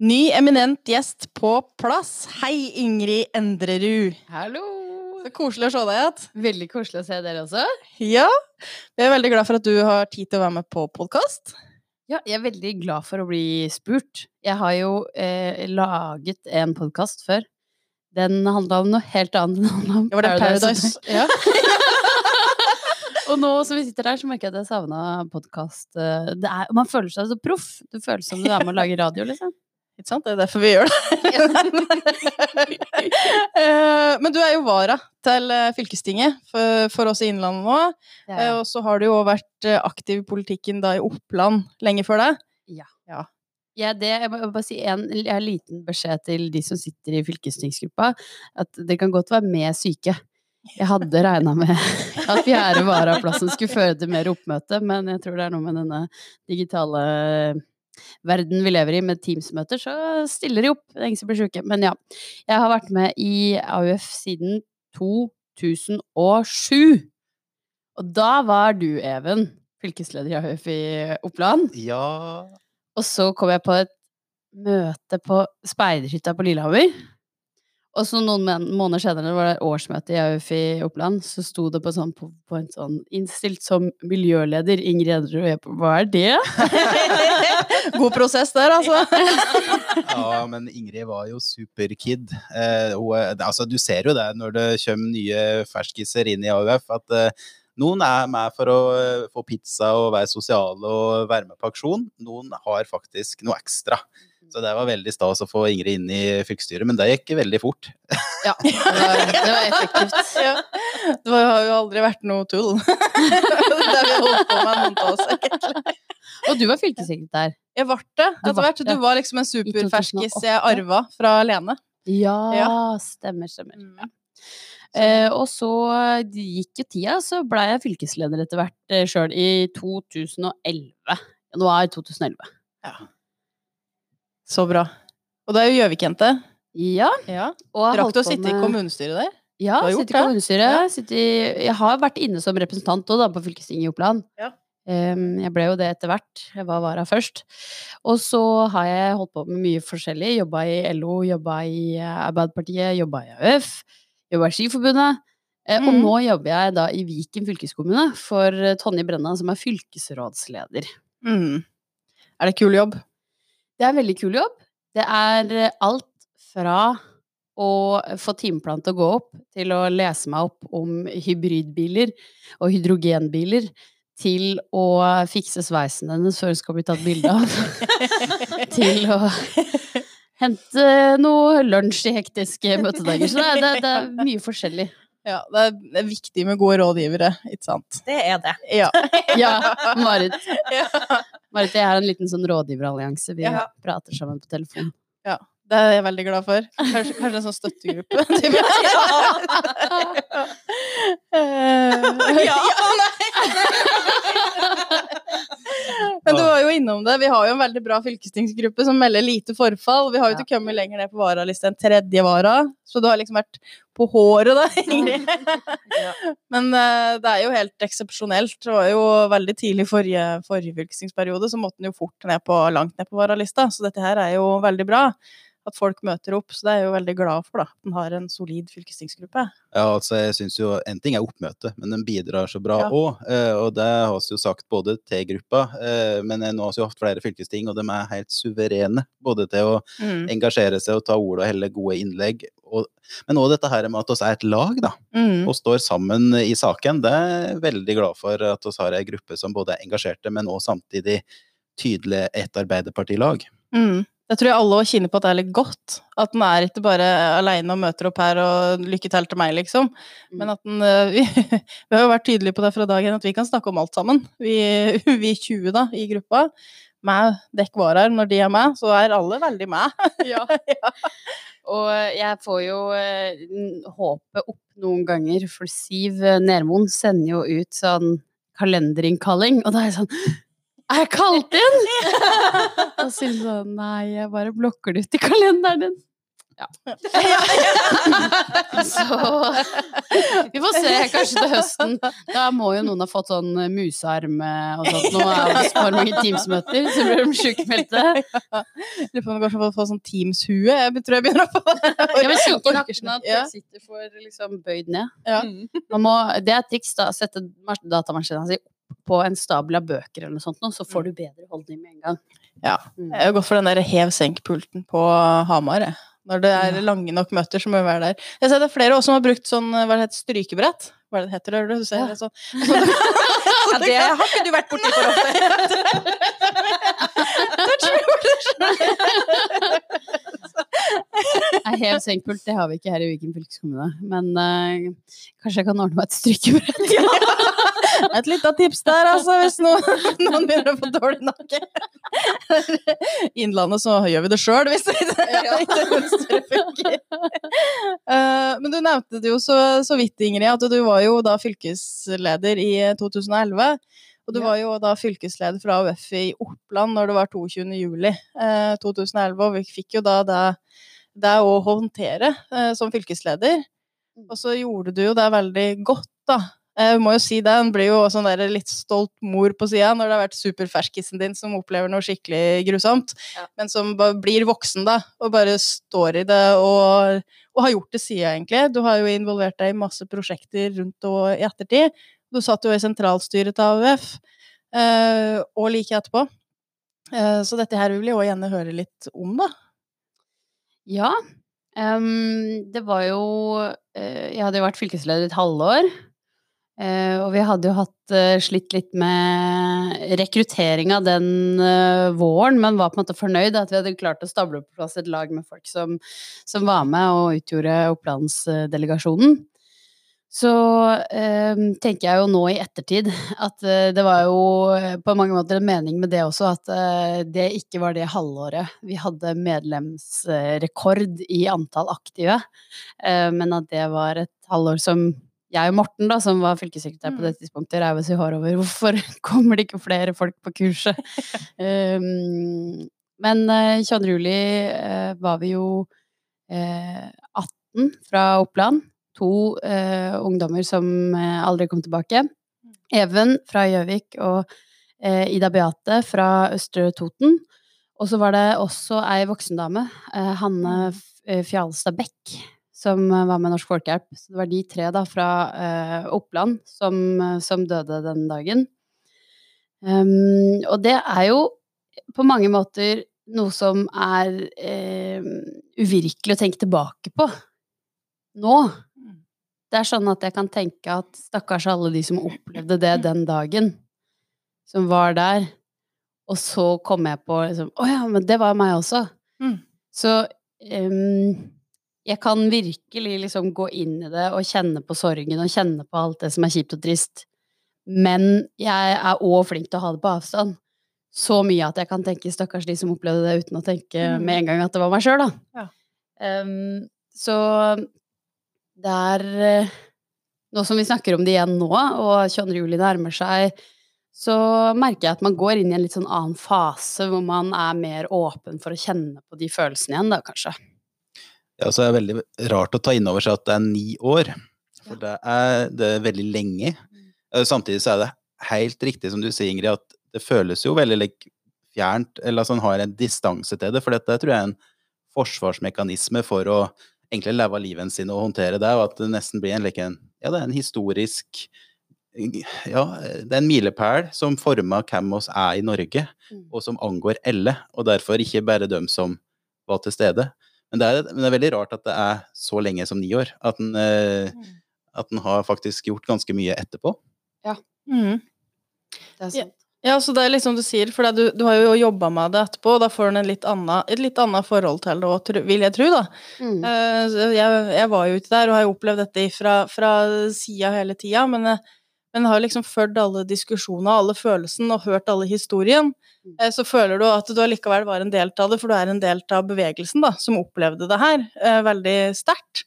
Ny eminent gjest på plass. Hei, Ingrid Endrerud. Hallo! Så koselig å se deg igjen. Veldig koselig å se dere også. Ja. Vi er veldig glad for at du har tid til å være med på podkast. Ja, jeg er veldig glad for å bli spurt. Jeg har jo eh, laget en podkast før. Den handla om noe helt annet. enn ja, var det Paradise. Ja. Og nå som vi sitter der, så merker jeg at jeg savna podkast. Man føler seg så proff. Du føles som du er med å lage radio, liksom. Ikke sant? Det er derfor vi gjør det. Eh, Men du er jo vara til eh, fylkestinget for, for oss i Innlandet nå. Eh, Og så har du jo vært aktiv i politikken da i Oppland lenge før det. ja, det, jeg må bare si en, en liten beskjed til de som sitter i fylkestingsgruppa. At det kan godt være med syke. Jeg hadde regna med at fjerde varaplassen skulle føre til mer oppmøte, men jeg tror det er noe med denne digitale verden vi lever i, med Teams-møter, så stiller de opp. Det er ingen som blir sjuke. Men ja. Jeg har vært med i AUF siden 2007. Og da var du, Even, fylkesleder i AUF i Oppland. Ja Og så kom jeg på et møte på speiderhytta på Lillehammer. Og så noen måneder senere det var det årsmøte i AUF i Oppland. Så sto det på, sånn, på, på en sånn innstilt som miljøleder Ingrid Edrud, Og jeg på, hva er det? God prosess der, altså. Ja, men Ingrid var jo superkid. Eh, hun, er- altså, du ser jo det når det kommer nye ferskiser inn i AUF, at eh, noen er med for å eh, få pizza og være sosiale og være med på aksjon. Noen har faktisk noe ekstra. Så det var veldig stas å få Ingrid inn i fylkesstyret, men det gikk veldig fort. Ja, det var, det var effektivt. Ja. Det var- har jo aldri vært noe tull. det har vi holdt på med noen av oss. egentlig. Og du var fylkessekretær. Jeg ble det etter hvert. Du var liksom en superferskis jeg arva fra Lene. Ja, Ja. stemmer, stemmer. Eh, og så gikk jo tida, så blei jeg fylkesleder etter hvert eh, sjøl i 2011. Januar 2011. Så bra. Og det er jo Gjøvik-jente. Ja, Ja. Rakk du å sitte sitte i kommunestyret der? Ja, jeg sitter i kommunestyret. Ja. sitter i- Jeg har vært inne som representant òg, da, på fylkestinget i Oppland. Ja. Um, jeg ble jo det etter hvert. Jeg var vara først. Og så har jeg holdt på med mye forskjellig. Jobba i LO, jobba i eh, Arbeiderpartiet, jobba i AUF, jobba i Skiforbundet. Mm. Og Mhm. nå jobber jeg da i Viken fylkeskommune for eh, Tonje Brenna, som er fylkesrådsleder. Mm. Er det kul jobb? Det er en veldig kul jobb. Det er eh, alt fra å få timeplan til å gå opp, til å lese meg opp om hybridbiler og hydrogenbiler, til å fikse sveisen hennes før hun skal bli tatt bilde av, til å hente noe lunsj i hektiske møtedager. Så det er, det, er mye forskjellig. Ja, det er, det er viktig med gode rådgivere, ikke sant? Det er det. Ja. Ja, Marit. ja. Marit, jeg har en liten sånn rådgiverallianse. Vi Ja. prater sammen på telefon. Ja, Det er jeg veldig glad for. Kanskje, kanskje en sånn støttegruppe. ja! ja, ja, Men du var jo innom det. Vi har jo en veldig bra fylkestingsgruppe som melder lite forfall. Vi har jo ikke kommet lenger ned på varalista enn tredje vara, så du har liksom vært på håret da, Ingrid. Men uh, det er jo helt eksepsjonelt. Det var jo veldig tidlig forrige, forrige fylkestingsperiode, så måtte den jo fort ned på, langt ned på varalista. Så dette her er jo veldig bra. At folk møter opp. Så det er jeg jo veldig glad for, da. At en har en solid fylkestingsgruppe. Ja, altså jeg synes jo En ting er oppmøte, men den bidrar så bra Ja. Eh, og det har vi jo sagt både til gruppa, eh, men nå har vi jo hatt flere fylkesting, og de er helt suverene. Både til å engasjere seg og ta ord og helle gode innlegg. Og, men òg dette her med at vi er et lag, da. Mm. Og står sammen i saken. Det er jeg veldig glad for at vi har ei gruppe som både er engasjerte, men òg samtidig tydelig et arbeiderpartilag. Mm. Jeg tror jeg alle kjenner på at det er litt godt. At den er ikke bare aleine og møter opp her og lykke til til meg, liksom. Men at den eh, vi, vi har jo vært tydelige på det fra dagen at vi kan snakke om alt sammen. Vi, vi 20 da, i gruppa. Med dekk varer når de er med, så er alle veldig med. Ja. ja. Og jeg får jo håpet opp noen ganger, for Siv eh, Nermoen sender jo ut sånn kalenderinnkalling, og da er jeg sånn Er jeg kalt inn?! og sier sånn Nei, jeg bare blokker det ut i kalenderen din. Ja. Så vi får se, kanskje til høsten. Da må jo noen ha fått sånn musearm eh, og sånt. Nå er det for mange Teams-møter, så blir de sjukmeldte. Lurer på om det kanskje får få sånn Teams-hue. Jeg tror jeg begynner å få Ja, men kikke nakken at Ja. sitter for liksom bøyd ned. Ja. Man må, det er et triks, da. Sette mas- datamaskinen sin på en stabel av bøker eller noe sånt, så får du bedre holdning med en gang. Ja. Mm. Jeg har gått for den der hev-senk-pulten på Hamar. Jeg. Når det er lange nok møter, så må vi være der. Jeg ser det er flere også som har brukt sånn hva det heter, strykebrett. Hva er det det heter? Du ser Ja. det sånn. Ja, det har ikke du vært borti for ofte. Nei, hev senkpult, det har vi ikke her i Viken fylkeskommune. Men uh, kanskje jeg kan ordne meg et strykebrett. Et lite tips der, altså, hvis noen, noen begynner å få dårlig nakke. Innlandet så gjør vi det sjøl, hvis det ikke mønsteret funker. Eh, Men du nevnte det jo så, så vidt, Ingrid, at du var jo da fylkesleder i 2011. Og du var jo da fylkesleder fra AUF i Oppland når det var 22. juli eh, 2011, og vi fikk jo da det, det å håndtere eh, som fylkesleder. Og så gjorde du jo det veldig godt, da. Jeg må jo si det, en blir jo sånn der litt stolt mor på sida når det har vært superferskisen din som opplever noe skikkelig grusomt, Ja. men som bare blir voksen da, og bare står i det og, og har gjort det sida, egentlig. Du har jo involvert deg i masse prosjekter rundt og i ettertid. Du satt jo i sentralstyret til AUF, eh, og like etterpå. Eh, så dette her vil jeg jo gjerne høre litt om, da. Ja. Um, det var jo uh, Jeg hadde jo vært fylkesleder et halvår. Uh, og vi hadde jo hatt uh, slitt litt med rekrutteringa den våren, men var på en måte fornøyd at vi hadde klart å stable på plass et lag med folk som, som var med og utgjorde Opplandsdelegasjonen. Så eh, tenker jeg jo nå i ettertid at eh, det var jo eh, på mange måter en mening med det også, at eh, det ikke var det halvåret vi hadde medlemsrekord i antall aktive, eh, men at det var et halvår som jeg og Morten, da, som var fylkessekretær på det tidspunktet, reiv oss i håret over. Hvorfor kommer det ikke flere folk på kurset? um, men eh, 22. juli eh, var vi jo eh, 18 fra Oppland to eh, ungdommer som eh, aldri kom tilbake. Even fra Gjøvik og eh, Ida Beate fra Østre Toten. Og så var det også ei voksendame, eh, Hanne eh, Fjalstad Bekk, som eh, var med Norsk Folkehjelp. Så det var de tre da fra eh, Oppland som, eh, som døde den dagen. Um, og det er jo på mange måter noe som er eh, uvirkelig å tenke tilbake på nå. Det er sånn at jeg kan tenke at stakkars alle de som opplevde det den dagen, som var der, og så kom jeg på liksom Å ja, men det var meg også. Mm. Så um, jeg kan virkelig liksom gå inn i det og kjenne på sorgen og kjenne på alt det som er kjipt og trist. Men jeg er òg flink til å ha det på avstand. Så mye at jeg kan tenke stakkars de som opplevde det uten å tenke Mm. med en gang at det var meg sjøl, da. Ja. Um, så det er eh, Nå som vi snakker om det igjen nå, og 22. juli nærmer seg, så merker jeg at man går inn i en litt sånn annen fase hvor man er mer åpen for å kjenne på de følelsene igjen, da, kanskje. Ja, så er det veldig rart å ta inn over seg at det er ni år. For det er, det er veldig lenge. Eh, Samtidig så er det helt riktig som du sier, Ingrid, at det føles jo veldig like, fjernt, eller altså en har en distanse til det. For dette tror jeg er en forsvarsmekanisme for å egentlig leve livet sin og håndtere det, og at det nesten blir en, like, en ja, det er en historisk ja, det er en milepæl som former hvem oss er i Norge, Mm. og som angår alle, og derfor ikke bare dem som var til stede. Men det, er, men det er veldig rart at det er så lenge som ni år. At en, eh, at en har faktisk gjort ganske mye etterpå. Mm. Det er sant. Ja, så det er liksom du sier, for du, du har jo jobba med det etterpå, og da får du en litt annen et litt annet forhold til det òg, vil jeg tro, da. Mm. Eh, jeg, jeg var jo ute der og har jo opplevd dette fra, fra sida hele tida, men, eh, men har liksom fulgt alle diskusjoner, alle følelsene og hørt alle historien. Mm. Eh, Så føler du at du allikevel var en del av det, for du er en del av bevegelsen da, som opplevde det her veldig sterkt.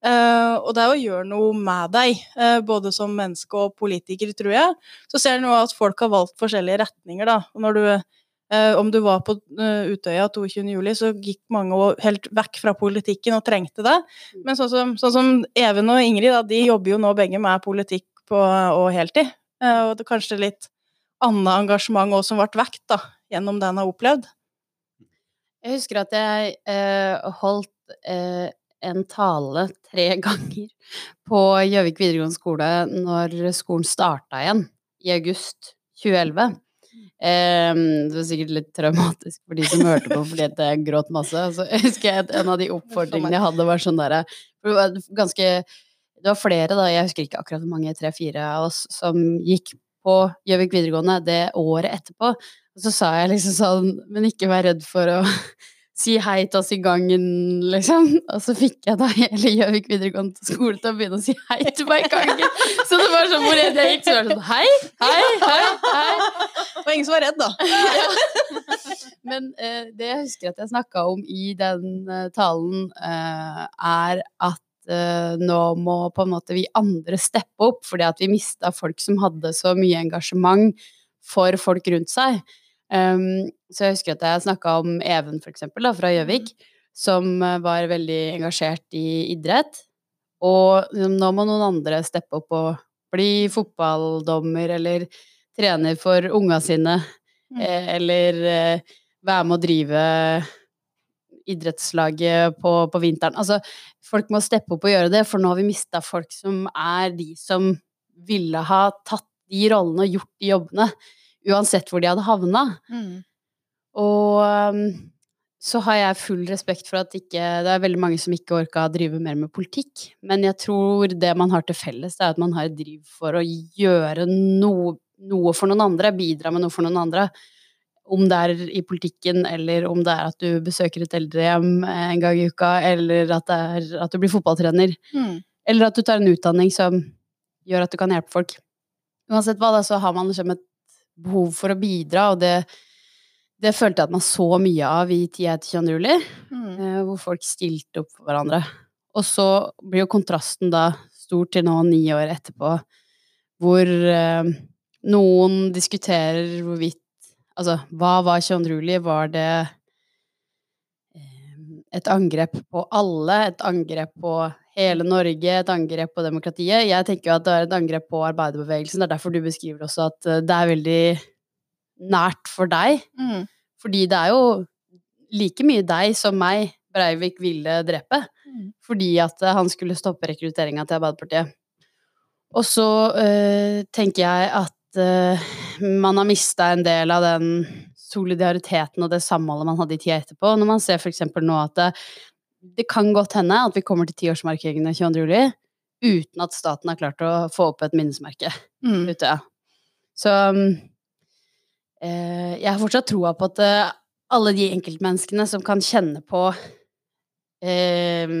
Eh, og det er å gjøre noe med deg, uh, både som menneske og politiker, tror jeg. Så ser du nå at folk har valgt forskjellige retninger, da. Og når du uh, om du var på Utøya 22. juli, så gikk mange helt vekk fra politikken og trengte det. Men sånn som, sånn som Even og Ingrid, da, de jobber jo nå begge med politikk på, og heltid. Og det er kanskje litt annet engasjement òg som ble vekt da, gjennom det en har opplevd. Jeg husker at jeg holdt en tale tre ganger på Gjøvik videregående skole når skolen starta igjen i august 2011. Eh, det var sikkert litt traumatisk for de som hørte på fordi jeg gråt masse. Så jeg husker jeg en av de oppfordringene jeg hadde, var sånn derre Det var ganske Det var flere, da, jeg husker ikke akkurat hvor mange, tre-fire av oss, som gikk på Gjøvik videregående det året etterpå. Og så sa jeg liksom sånn Men ikke vær redd for å si hei til oss i gangen, liksom. Og så fikk jeg da hele Gjøvik videregående skole til å begynne å si hei til meg i gangen. Så det var sånn hvor jeg gikk, så var det sånn hei, hei, hei, hei. Det var ingen som var redd, da. Men eh, det jeg husker at jeg snakka om i den eh, talen, eh, er at eh, nå må på en måte vi andre steppe opp, fordi at vi mista folk som hadde så mye engasjement for folk rundt seg. Um, så jeg husker at jeg snakka om Even, for eksempel, da, fra Gjøvik, som eh, var veldig engasjert i idrett. Og liksom, nå må noen andre steppe opp og bli fotballdommer eller trener for unga sine. Mm. Eh, eller eh, være med å drive idrettslaget på, på vinteren. Altså, folk må steppe opp og gjøre det, for nå har vi mista folk som er de som ville ha tatt de rollene og gjort de jobbene, uansett hvor de hadde havna. Og um, så har jeg full respekt for at ikke Det er veldig mange som ikke orka å drive mer med politikk, men jeg tror det man har til felles, det er at man har et driv for å gjøre noe, noe for noen andre, bidra med noe for noen andre. Om det er i politikken, eller om det er at du besøker et eldrehjem en gang i uka, eller at det er at du blir fotballtrener, Mm. eller at du tar en utdanning som gjør at du kan hjelpe folk. Uansett hva, da, så har man liksom et behov for å bidra, og det, det følte jeg at man så mye av i tida etter 22. juli, Mm. eh, hvor folk stilte opp for hverandre. Og så blir jo kontrasten da stor til nå, ni år etterpå, hvor eh, noen diskuterer hvorvidt Altså, hva var 22. juli? Var det eh, et angrep på alle? Et angrep på hele Norge? Et angrep på demokratiet? Jeg tenker jo at det er et angrep på arbeiderbevegelsen. Det er derfor du beskriver også at eh, det er veldig nært for deg. Mm. Fordi det er jo like mye deg som meg Breivik ville drepe. Mm. Fordi at eh, han skulle stoppe rekrutteringa til Arbeiderpartiet. Og så øh, tenker jeg at øh, man har mista en del av den solidariteten og det samholdet man hadde i tida etterpå. Når man ser for eksempel nå at det, kan godt hende at vi kommer til tiårsmarkeringen av 22. juli uten at staten har klart å få opp et minnesmerke Mm. ute. Så um, eh, jeg har fortsatt troa på at eh, alle de enkeltmenneskene som kan kjenne på eh,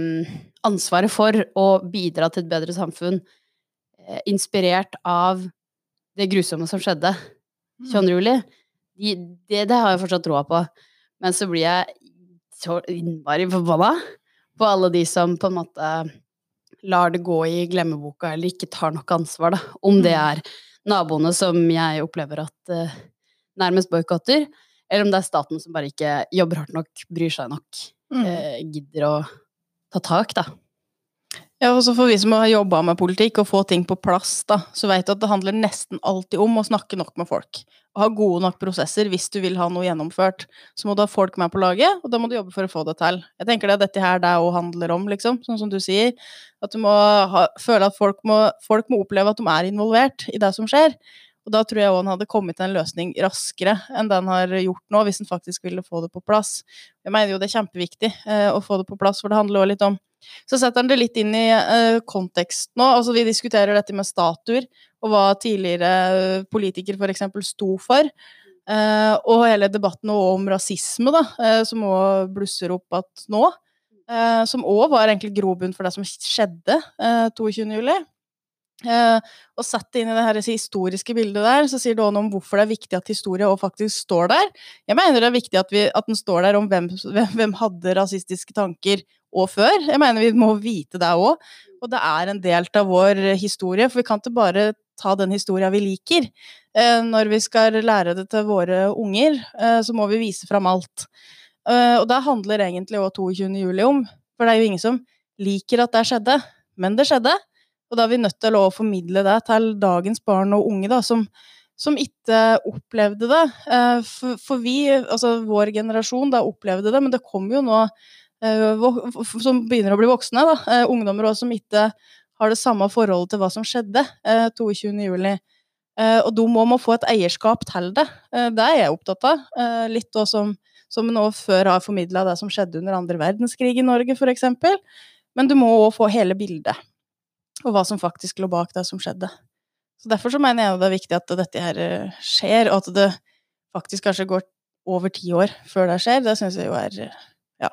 ansvaret for å bidra til et bedre samfunn, eh, inspirert av det grusomme som skjedde 22. juli, de, det, det har jeg fortsatt troa på. Men så blir jeg så innmari forbanna på alle de som på en måte lar det gå i glemmeboka, eller ikke tar nok ansvar, da. Om det Mm. er naboene som jeg opplever at uh, nærmest boikotter, eller om det er staten som bare ikke jobber hardt nok, bryr seg nok, Mm. eh, gidder å ta tak, da. Ja, og så for vi som har jobba med politikk og få ting på plass, da, så vet du at det handler nesten alltid om å snakke nok med folk. Og ha gode nok prosesser hvis du vil ha noe gjennomført. Så må du ha folk med på laget, og da må du jobbe for å få det til. Jeg tenker det er dette her det òg handler om, liksom, sånn som du sier. At du må ha, føle at folk må, folk må oppleve at de er involvert i det som skjer. Og da tror jeg òg han hadde kommet til en løsning raskere enn den har gjort nå, hvis han faktisk ville få det på plass. Jeg mener jo det er kjempeviktig eh, å få det på plass, for det handler òg litt om så setter han det litt inn i uh, kontekst nå. Altså, vi diskuterer dette med statuer, og hva tidligere eh, politikere f.eks. sto for. Uh, og hele debatten om rasisme, da, uh, som òg blusser opp at nå. Uh, som òg var egentlig grobunn for det som skjedde uh, 22. juli. Eh, og sett inn i det her historiske bildet der, så sier det også noe om hvorfor det er viktig at historie også faktisk står der. Jeg mener det er viktig at, vi, at den står der om hvem, hvem, hvem hadde rasistiske tanker og før. Jeg mener vi må vite det òg. Og det er en del av vår historie, for vi kan ikke bare ta den historia vi liker. Eh, når vi skal lære det til våre unger, eh, så må vi vise fram alt. Eh, og det handler egentlig òg 22. juli om, for det er jo ingen som liker at det skjedde, men det skjedde. Og da er vi nødt til å formidle det til dagens barn og unge, da, som, som ikke opplevde det. For, for vi, altså vår generasjon, da opplevde det, men det kom jo nå som begynner å bli voksne, da. eh, Ungdommer også som ikke har det samme forholdet til hva som skjedde eh, 22. juli. Eh, Og de må, må få et eierskap til det. Eh, Det er jeg opptatt av. Eh, Litt da som, som nå før har formidla det som skjedde under andre verdenskrig i Norge, eksempel. Men du må òg få hele bildet, og hva som faktisk lå bak det som skjedde. Så Derfor så mener jeg det er viktig at dette her eh, skjer, og at det faktisk kanskje går over ti år før det skjer. Det syns jeg jo er eh, ja,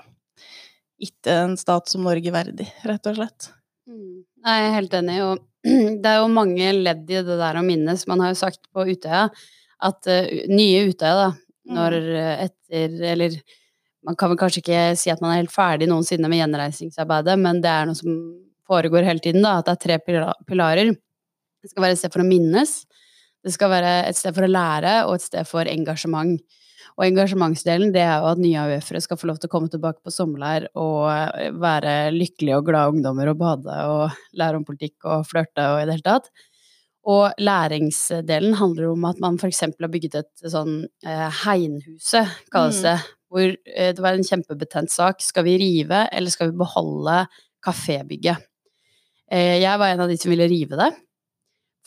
ikke en stat som Norge verdig, rett og slett. Mm. Nei, Jeg er helt enig. Og det er jo mange ledd i det der å minnes. Man har jo sagt på Utøya at uh, nye Utøya, da, når uh, etter Eller man kan vel kanskje ikke si at man er helt ferdig noensinne med gjenreisningsarbeidet, men det er noe som foregår hele tiden, da. At det er tre pilarer. Det skal være et sted for å minnes, det skal være et sted for å lære, og et sted for engasjement. Og engasjementsdelen, det er jo at nye AUF-ere skal få lov til å komme tilbake på sommerleir og eh, være lykkelige og glade ungdommer og bade og lære om politikk og flørte og i det hele tatt. Og læringsdelen handler om at man eksempel har bygget et sånn eh, Heinhuset, kalles Mm. Hvor eh, det var en kjempebetent sak. Skal vi rive, eller skal vi beholde kafébygget? Eh, jeg var en av de som ville rive det.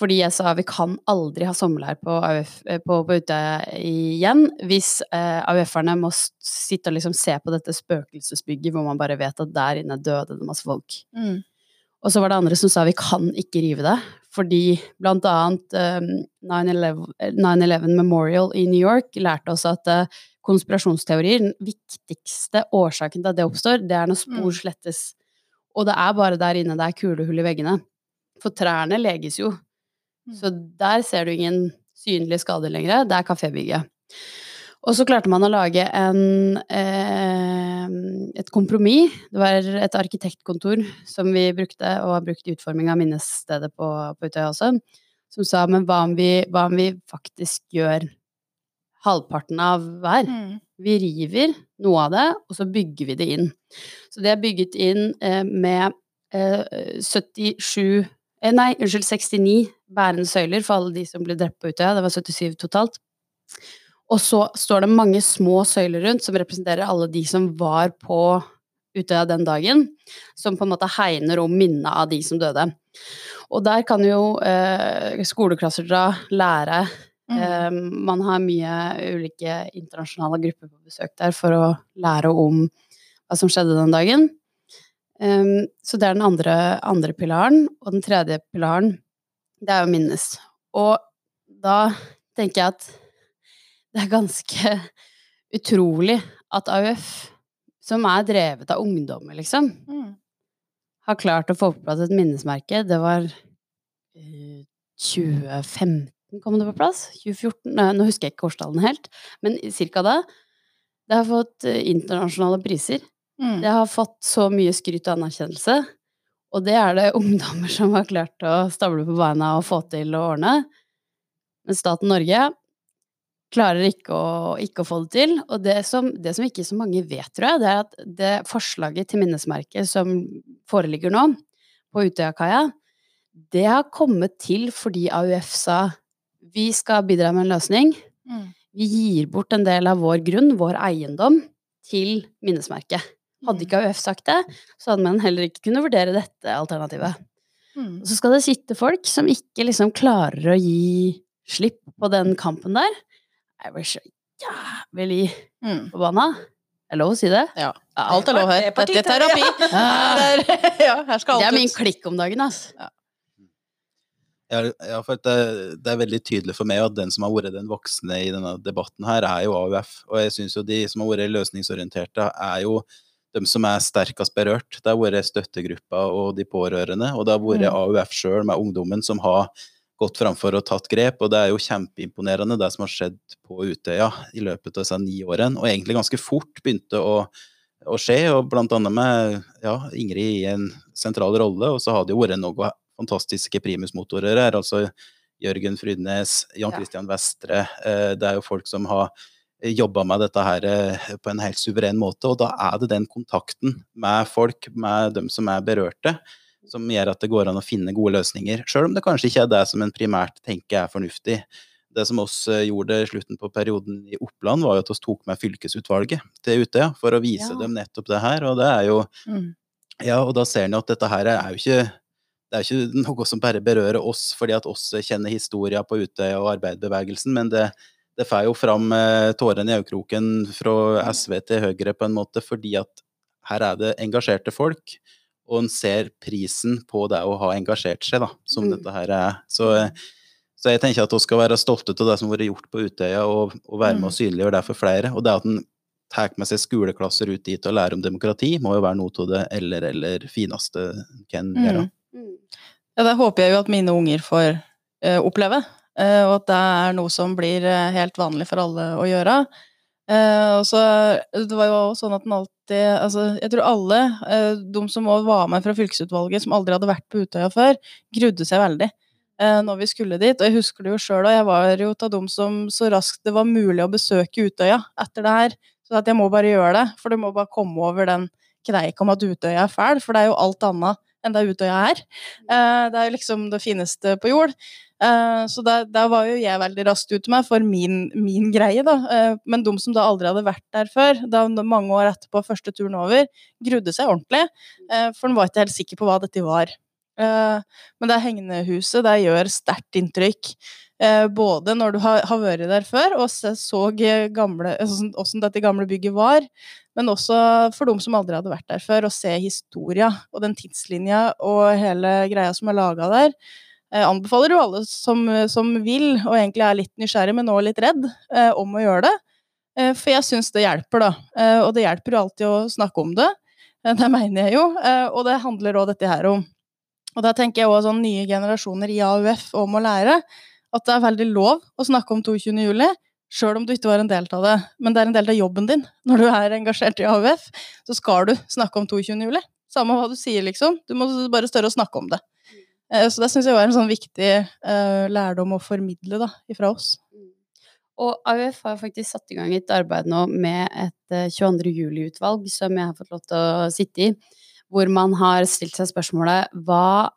Fordi jeg sa vi kan aldri ha sommerleir på, AUF, eh, på, på Utøya igjen hvis eh, AUF-erne må sitte og liksom se på dette spøkelsesbygget hvor man bare vet at der inne døde det masse folk. Mm. Og så var det andre som sa vi kan ikke rive det, fordi blant annet eh, 9-11 9/11 Memorial i New York lærte oss at eh, konspirasjonsteorier, den viktigste årsaken til at det oppstår, det er når spor Mm. slettes. Og det er bare der inne det er kulehull i veggene. For trærne leges jo. Mm. Så der ser du ingen synlige skader lenger. Det er kafébygget. Og så klarte man å lage en, eh, et kompromiss. Det var et arkitektkontor som vi brukte, og har brukt i utforming av minnesstedet på, på Utøya også, som sa men hva om vi, hva om vi faktisk gjør halvparten av hver? Mm. Vi river noe av det, og så bygger vi det inn. Så det er bygget inn eh, med eh, 77 eh, Nei, unnskyld, 69 bærende søyler for alle de som ble drept på Utøya. Det var 77 totalt. Og så står det mange små søyler rundt som representerer alle de som var på Utøya den dagen, som på en måte hegner om minnet av de som døde. Og der kan jo eh, skoleklasser dra, lære, Mm. Eh, man har mye ulike internasjonale grupper på besøk der for å lære om hva som skjedde den dagen. Um, så det er den andre, andre pilaren. Og den tredje pilaren, det er å minnes. Og da tenker jeg at det er ganske utrolig at AUF, som er drevet av ungdommer, liksom, Mm. har klart å få på plass et minnesmerke. Det var uh, 2015 kom det på plass. 2014 Nei, Nå husker jeg ikke årstallene helt, men cirka da. Det har fått eh, internasjonale priser. Mm. Det har fått så mye skryt og anerkjennelse. Og det er det ungdommer som har klart å stable på beina og få til å ordne. Men staten Norge klarer ikke å, ikke å få det til. Og det som, det som ikke så mange vet, tror jeg, det er at det forslaget til minnesmerke som foreligger nå, på Utøyakaia, det har kommet til fordi AUF sa vi skal bidra med en løsning. Mm. Vi gir bort en del av vår grunn, vår eiendom, til minnesmerket. Hadde ikke AUF sagt det, så hadde man heller ikke kunnet vurdere dette alternativet. Mm. Og så skal det sitte folk som ikke liksom klarer å gi slipp på den kampen der. Jeg blir så jævlig Mm. forbanna. Er det lov å si det? Ja. Alt er lov her. Det er Dette er terapi. Ja. Ja, her skal Det er min klikk om dagen, altså. Ja, ja, for det, det er veldig tydelig for meg at den som har vært den voksne i denne debatten her, er jo AUF. Og jeg syns jo de som har vært løsningsorienterte, er jo de som er sterkest berørt. Det har vært støttegruppa og de pårørende, og det har vært Mm. AUF sjøl med ungdommen som har gått framfor og tatt grep. Og det er jo kjempeimponerende det som har skjedd på Utøya i løpet av disse ni årene, og egentlig ganske fort begynte å, å skje, og blant annet med ja, Ingrid i en sentral rolle, og så har det jo vært noen fantastiske primusmotorer her. altså Jørgen Frydnes, Jan Ja. Christian Vestre. eh, Det er jo folk som har jobba med dette her eh, på en helt suveren måte, og da er det den kontakten med folk, med dem som er berørte, som gjør at det går an å finne gode løsninger. Sjøl om det kanskje ikke er det som en primært tenker er fornuftig. Det som oss eh, gjorde i slutten på perioden i Oppland, var jo at vi tok med fylkesutvalget til Utøya for å vise Ja. dem nettopp det her, og det er jo Mm. ja, og da ser en jo at dette her er jo ikke det er ikke noe som bare berører oss fordi at oss kjenner historia på Utøya og arbeiderbevegelsen, men det, det får jo fram eh, tårene i øyekroken fra SV til Høyre på en måte, fordi at her er det engasjerte folk, og en ser prisen på det å ha engasjert seg, da, som Mm. dette her er. Så, så jeg tenker at vi skal være stolte av det som har vært gjort på Utøya, og, og være med og synliggjøre det for flere. Og det at en tar med seg skoleklasser ut dit og lærer om demokrati, må jo være noe av det eller eller fineste en kan gjøre. Mm. Ja, det håper jeg jo at mine unger får eh, oppleve, og at det er noe som blir eh, helt vanlig for alle å gjøre. Eh, og så, det var jo også sånn at den alltid altså, Jeg tror alle, eh, de som var med fra fylkesutvalget, som aldri hadde vært på Utøya før, grudde seg veldig eh, når vi skulle dit. Og jeg husker det jo sjøl, og jeg var jo av dem som så raskt det var mulig å besøke Utøya etter det her. Så at jeg må bare gjøre det, for du må bare komme over den kneika om at Utøya er fæl, for det er jo alt annet enn det Utøya er. Eh, det er jo liksom det fineste på jord. Eh, så der, der var jo jeg veldig raskt ute med for min, min greie, da. Eh, men de som da aldri hadde vært der før, da mange år etterpå første turen over, grudde seg ordentlig, eh, for de var ikke helt sikker på hva dette var. Men det hegnehuset, det gjør sterkt inntrykk. Både når du har, har vært der før og så hvordan dette gamle bygget var, men også for dem som aldri hadde vært der før, å se historia og den tidslinja og hele greia som er laga der. Jeg anbefaler jo alle som, som vil, og egentlig er litt nysgjerrig, men også litt redd, eh, om å gjøre det. Eh, for jeg syns det hjelper, da. Eh, og det hjelper jo alltid å snakke om det. Eh, det mener jeg jo. Eh, og det handler òg dette her om. Og da tenker jeg òg sånn nye generasjoner i AUF om å lære at det er veldig lov å snakke om 22. juli, sjøl om du ikke var en del av det. Men det er en del av jobben din. Når du er engasjert i AUF, så skal du snakke om 22. juli. Samme hva du sier, liksom. Du må bare større å snakke om det. Eh, Så det syns jeg var en sånn viktig eh, lærdom å formidle da, ifra oss. Og AUF har faktisk satt i gang et arbeid nå med et eh, 22. juli-utvalg som jeg har fått lov til å sitte i, hvor man har stilt seg spørsmålet hva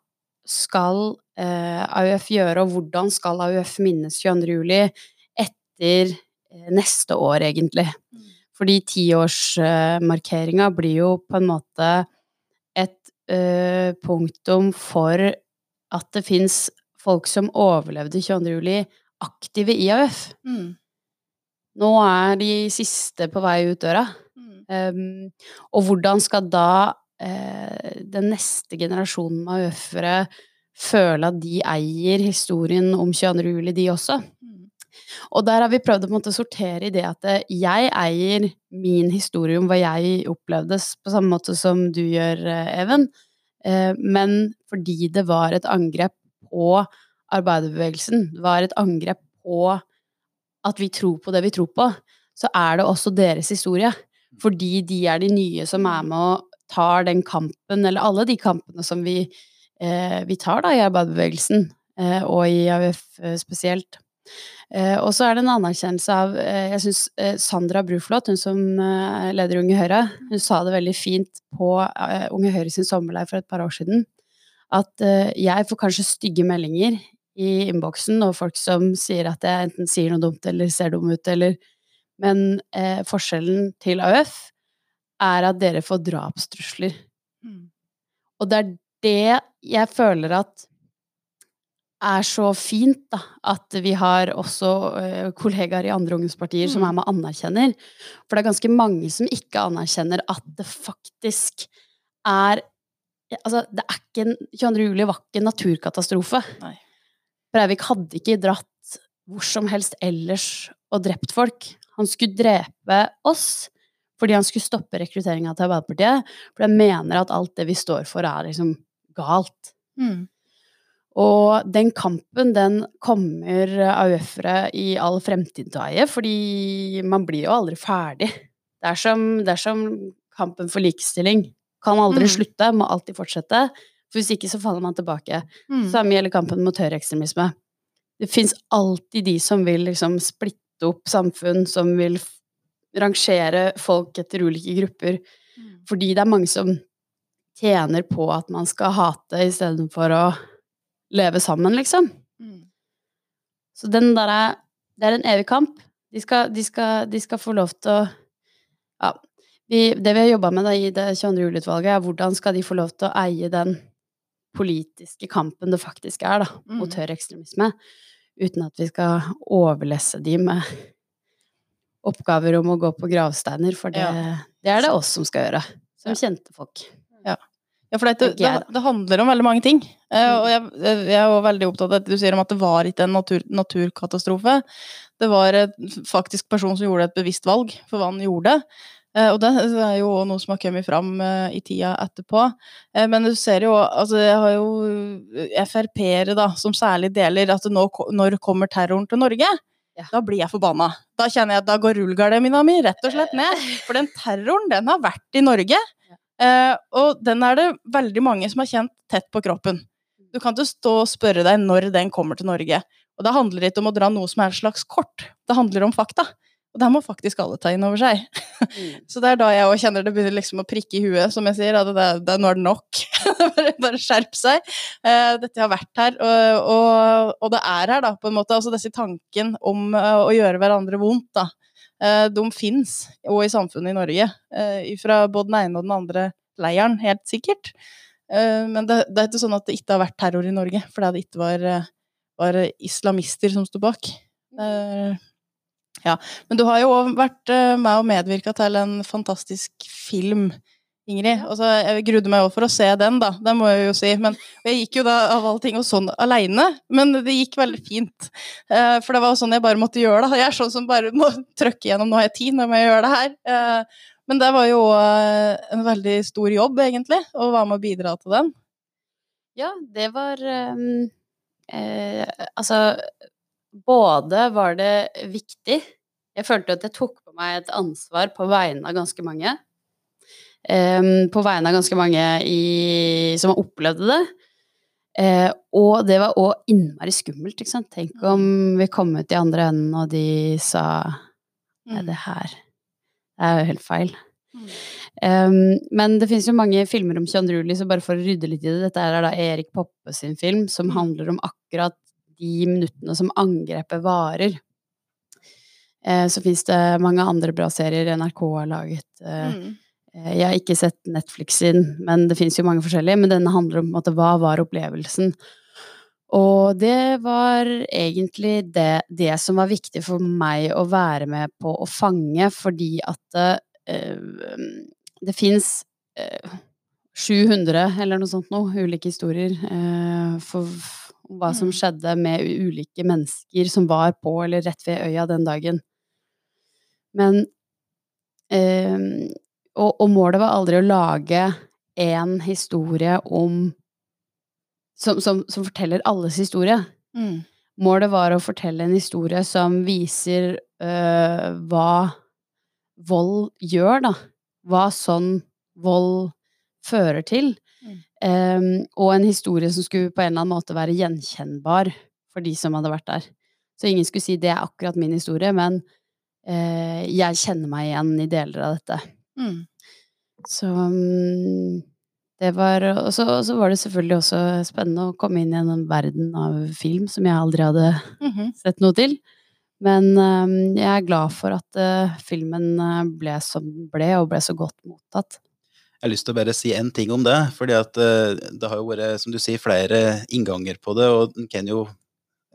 skal eh, AUF gjøre, og hvordan skal AUF minnes 22. juli etter eh, neste år, egentlig? Fordi tiårsmarkeringa blir jo på en måte et eh, punktum for at det fins folk som overlevde 22. juli, aktive i AUF. Nå er de siste på vei ut døra. Um, og hvordan skal da eh, den neste generasjonen med AUF-ere føle at de eier historien om 22. juli, de også? Og der har vi prøvd å måte sortere i det at eh, jeg eier min historie om hva jeg opplevde, på samme måte som du gjør, eh, Even. Eh, Men fordi det var et angrep på arbeiderbevegelsen, det var et angrep på at vi tror på det vi tror på, så er det også deres historie. Fordi de er de nye som er med og tar den kampen, eller alle de kampene som vi, eh, vi tar da i arbeiderbevegelsen, eh, og i AUF spesielt. Eh, og så er det en anerkjennelse av eh, Jeg syns eh, Sandra Bruflot, hun som leder Unge Høyre, hun sa det veldig fint på Unge Høyre sin sommerleir for et par år siden. At jeg får kanskje stygge meldinger i innboksen, og folk som sier at jeg enten sier noe dumt eller ser dum ut, eller Men eh, forskjellen til AUF er at dere får drapstrusler. Og det er det jeg føler at er så fint, da. At vi har også uh, kollegaer i andre ungdomspartier som Mm. er med og anerkjenner. For det er ganske mange som ikke anerkjenner at det faktisk er Altså, det er ikke en 22. juli var ikke en naturkatastrofe. Nei. Breivik hadde ikke dratt hvor som helst ellers og drept folk. Han skulle drepe oss fordi han skulle stoppe rekrutteringa til Arbeiderpartiet. For jeg mener at alt det vi står for, er liksom galt. Mm. Og den kampen, den kommer AUF-ere i all fremtid til å eie, fordi man blir jo aldri ferdig. Det er som, det er som kampen for likestilling. Kan aldri Mm. slutte, må alltid fortsette. For hvis ikke så faller man tilbake. Mm. Samme gjelder kampen mot høyreekstremisme. det fins alltid de som vil liksom splitte opp samfunn, som vil rangere folk etter ulike grupper. Fordi det er mange som tjener på at man skal hate istedenfor å leve sammen, liksom. Så den derre Det er en evig kamp. De skal, de skal, de skal få lov til å Ja. Vi, det vi har jobba med da, i det 22. juli-utvalget, er hvordan skal de få lov til å eie den politiske kampen det faktisk er, da, mot Mm. høyreekstremisme, uten at vi skal overlesse de med oppgaver om å gå på gravsteiner, for det, Ja. det er det oss som skal gjøre, som kjente folk. Ja, for det, det, det handler om veldig mange ting. Eh, og jeg, jeg er jo veldig opptatt av at du sier om at det var ikke en natur, naturkatastrofe. Det var en faktisk person som gjorde et bevisst valg for hva han gjorde. Eh, og det er jo noe som har kommet fram eh, i tida etterpå. Men du ser jo altså Jeg har jo Frp-ere da, som særlig deler at nå, når kommer terroren til Norge? Ja. Da blir jeg forbanna. Da kjenner jeg at da går rullegardina mi rett og slett ned. For den terroren, den har vært i Norge. Eh, og den er det veldig mange som har kjent tett på kroppen. Du kan ikke stå og spørre deg når den kommer til Norge. Og da handler det ikke om å dra noe som er et slags kort. Det handler om fakta. Og det må faktisk alle ta inn over seg. Så det er da jeg òg kjenner det begynner liksom å prikke i huet, som jeg sier. At det, det, nå er det nok. bare, bare skjerp seg. Eh, dette har vært her, og, og, og det er her, da, på en måte. Altså disse tanken om uh, å gjøre hverandre vondt, da. Eh, de fins og i samfunnet i Norge. Eh, fra både den ene og den andre leiren, helt sikkert. Eh, men det, det er ikke sånn at det ikke har vært terror i Norge, fordi det ikke var, var islamister som sto bak. Ja. Men du har jo òg vært med og medvirka til en fantastisk film, Ingrid. Altså, jeg grudde meg òg for å se den, da. Det må jeg jo si. Men jeg gikk jo da av alle ting og sånn aleine, men det gikk veldig fint. Uh, for det var jo sånn jeg bare måtte gjøre det. Jeg er sånn som bare må trøkke gjennom 'nå har jeg tid, nå må jeg gjøre det her'. Uh, men det var jo uh, en veldig stor jobb, egentlig, å være med og bidra til den. Ja, det var um, eh, Altså, både var det viktig Jeg følte at jeg tok på meg et ansvar på vegne av ganske mange. Ehm, på vegne av ganske mange i, som opplevd det. Uh, og det var òg innmari skummelt, ikke sant. Tenk om vi kom ut i andre enden, og de sa Nei, det her Det er jo helt feil. Um, men det finnes jo mange filmer om 22. juli, så bare for å rydde litt i det Dette er da Erik Poppe sin film, som handler om akkurat de minuttene som angrepet varer. Uh, så fins det mange andre bra serier NRK har laget. Uh, Mm. Eh, jeg har ikke sett Netflix sin, men det fins jo mange forskjellige. Men denne handler om måte, hva var opplevelsen. Og det var egentlig det, det som var viktig for meg å være med på å fange, fordi at eh, det fins eh, 700 eller noe sånt noe, ulike historier eh, for, hva som Mm. skjedde med ulike mennesker som var på eller rett ved øya den dagen. Men eh, og, og målet var aldri å lage en historie om som, som, som forteller alles historie. Mm. Målet var å fortelle en historie som viser øh, hva vold gjør, da. Hva sånn vold fører til. Mm. Um, og en historie som skulle på en eller annen måte være gjenkjennbar for de som hadde vært der. Så ingen skulle si 'det er akkurat min historie', men uh, jeg kjenner meg igjen i deler av dette. Mm. Så mm, det var Og så var det selvfølgelig også spennende å komme inn i en verden av film som jeg aldri hadde Mhm. sett noe til. Men um, jeg er glad for at uh, filmen øh, ble som den ble, og ble så godt mottatt. Jeg har lyst til å bare si en ting om det. fordi at uh, det har jo vært, som du sier, flere innganger på det. Og en kan jo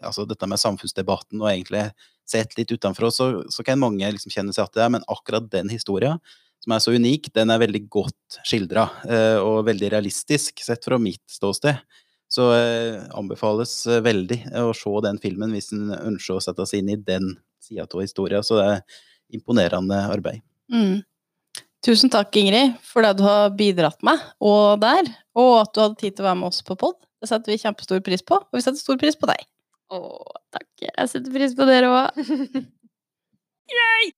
altså dette med samfunnsdebatten og egentlig sett litt utenfra, så, så kan mange liksom kjenne seg at det er, men akkurat den historien, som er så unik, den er veldig godt skildra. og veldig realistisk, sett fra mitt ståsted. Så eh, anbefales eh, veldig å se den filmen hvis en ønsker å sette seg inn i den sida av historien. Så det er imponerende arbeid. Mm. Tusen takk, Ingrid, for det du har bidratt med, og der, og at du hadde tid til å være med oss på pod. Det setter vi kjempestor pris på, og vi setter stor pris på deg. Å, takk. Jeg setter pris på dere òg.